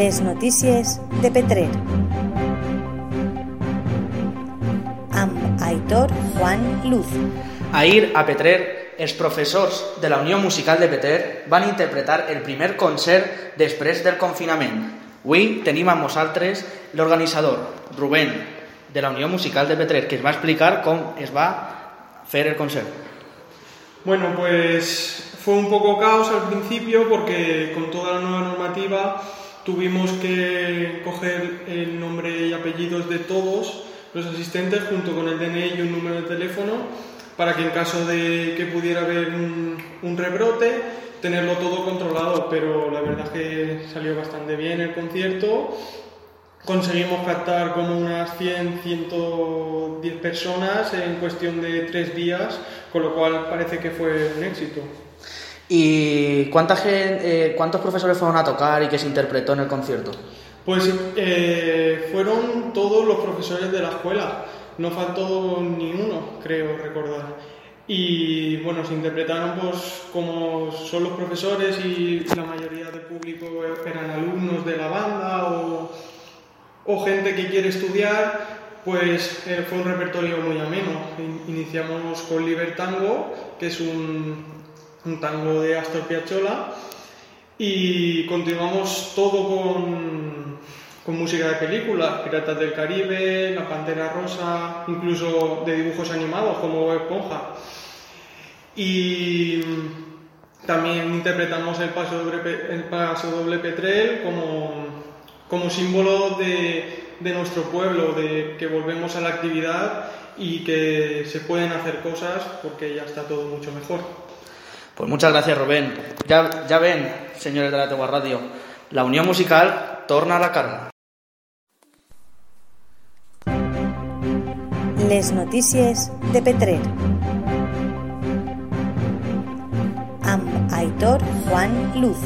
Les notícies de Petrer. Amb Aitor Juan Luz. Ahir, a Petrer, els professors de la Unió Musical de Petrer van interpretar el primer concert després del confinament. Avui tenim amb nosaltres l'organitzador, Rubén, de la Unió Musical de Petrer, que ens va explicar com es va fer el concert. Bueno, pues fue un poco caos al principio porque con toda la nueva normativa tuvimos que coger el nombre y apellidos de todos los asistentes junto con el DNI y un número de teléfono para que en caso de que pudiera haber un, rebrote, tenerlo todo controlado, pero la verdad es que salió bastante bien el concierto. Conseguimos captar como unas 100, 110 personas en cuestión de tres días, con lo cual parece que fue un éxito. ¿Y cuánta gente, eh, cuántos profesores fueron a tocar y qué se interpretó en el concierto? Pues eh, fueron todos los profesores de la escuela, no faltó ni uno, creo recordar. Y bueno, se interpretaron pues como son los profesores y la mayoría del público eran alumnos de la banda o, o gente que quiere estudiar, pues eh, fue un repertorio muy ameno. In- Iniciamos con Libertango, que es un, un tango de Astor Piazzolla, y continuamos todo con, con música de películas, Piratas del Caribe, La Pantera Rosa, incluso de dibujos animados como Esponja. Y también interpretamos el paso doble, el paso doble Petrel como, como símbolo de, de nuestro pueblo, de que volvemos a la actividad y que se pueden hacer cosas porque ya está todo mucho mejor. Pues muchas gracias, Rubén. Ya, ya ven, señores de la Tegua Radio, la Unión Musical torna a la carga. Les notícies de Petrer. Amb Aitor Juan Luz.